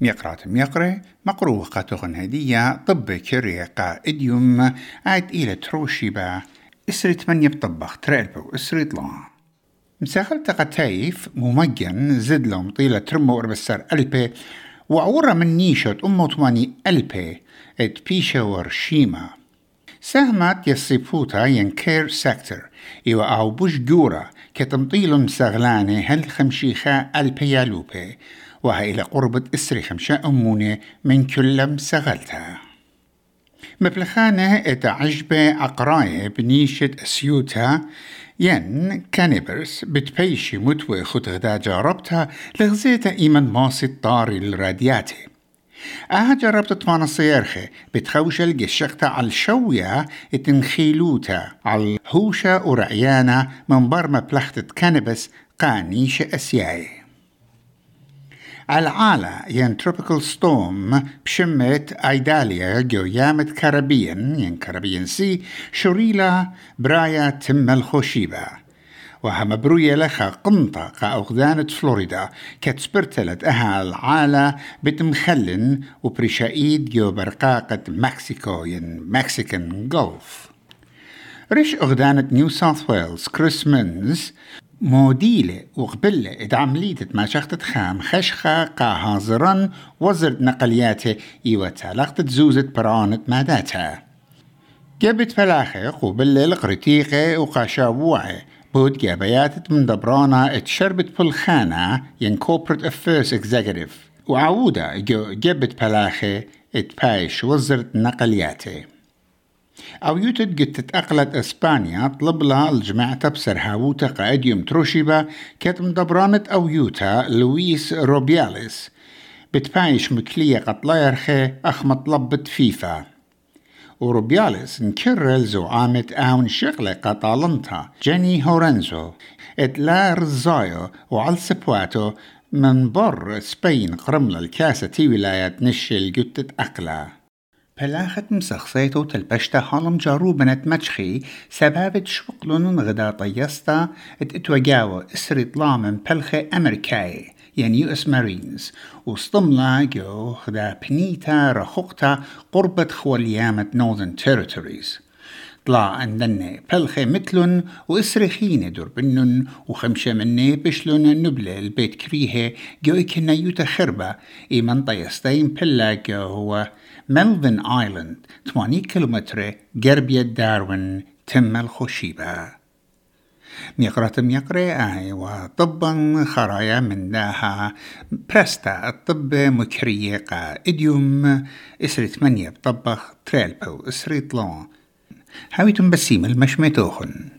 ميقرات ميقرة مقروقة تغن هدية طب كريقة إديوم عاد إلى تروشيبا إسرت من يبطبخ تريلبو إسرت لا. مساخلت قتايف ممجن زد لهم طيلة ترمو وربسر ألبي وعورة من نيشة أمو تماني ألبي إت بيشا ورشيما ساهمات يصيفوتا ينكير سكتر إيوا أو بوش جورا كتمطيل مسغلاني هل خمشيخا البيالوبي وها إلى قربة إسري خمشة أمونة من كل سغلتها مبلخانة اتعجبة عقراية بنيشة أسيوتا ين كانيبرس بتبيشي متوى خد غدا جاربتها لغزيتا إيمن ماسي طاري الرادياتي أها جربت طفانا صيارخة بتخوش القشقتا على الشوية إتنخيلوتا على هوشة ورعيانا من برمى بلختة كانبس قانيشة أسياي. العالة ين تروبيكال ستوم بشمت أيداليا جو يامت كاربيان ين كاربيان سي شوريلا برايا تم الخوشيبة. وها بروية لخا قنطة قا أغدانة فلوريدا كتسبرتلت أها العالة بتمخلن وبرشايد جو برقاقة مكسيكو ين مكسيكان جولف ريش أغدانة نيو ساوث ويلز كريس مينز موديلة وقبلة ادعمليت ما شخت خام خشخة قا هازران وزرد نقلياتة إيوة تالقت زوزت برانت ماداتها جبت فلاخة قبلة القرتيقة وقاشابوعة بود جابيات من دبرانا اتشربت بالخانة ين corporate affairs executive. وعودة جو جبت فلاخة اتبايش وزرت نقلياتة. أو يوتد قد تتأقلت إسبانيا طلب لها الجماعة بسر هاوتا قائديوم تروشيبا كت مدبرانت أو يوتا لويس روبياليس. بتبايش مكلية قطلايرخي أخ مطلبت فيفا. وروبياليس نكرل زعامة آون شغلة قطالنتا. جيني هورنزو. لا رزايو وعلى سبواتو من بر سبين قرمل الكاسة تي ولايات نشل قتت بلاخت مسخصيتو تلبشتا حالم جارو بنت مجخي سبابت شوقلون غدا طيستا اتوجاو اسري طلام من بلخي امريكاي يعني يو اس مارينز وصطملا جو خدا بنيتا رخوقتا قربة خواليامة نورثن تيريتوريز طلع عندنا بلخي مثلن وإسرخين دربنن وخمشة مني بشلون نبلة البيت كريهة جو كنا يوتا خربة. إي منطقة ستين بلا جو هو ملفن آيلاند. 80 كيلومتر قربية داروين تم الخشيبة ميقرة ميقرة آي وطبا خرايا من داها. برستا الطب مكرية قا إديوم. إسري ثمانية بطبخ تريلبو. إسري طلون هاويتم بسيم المشمتوخن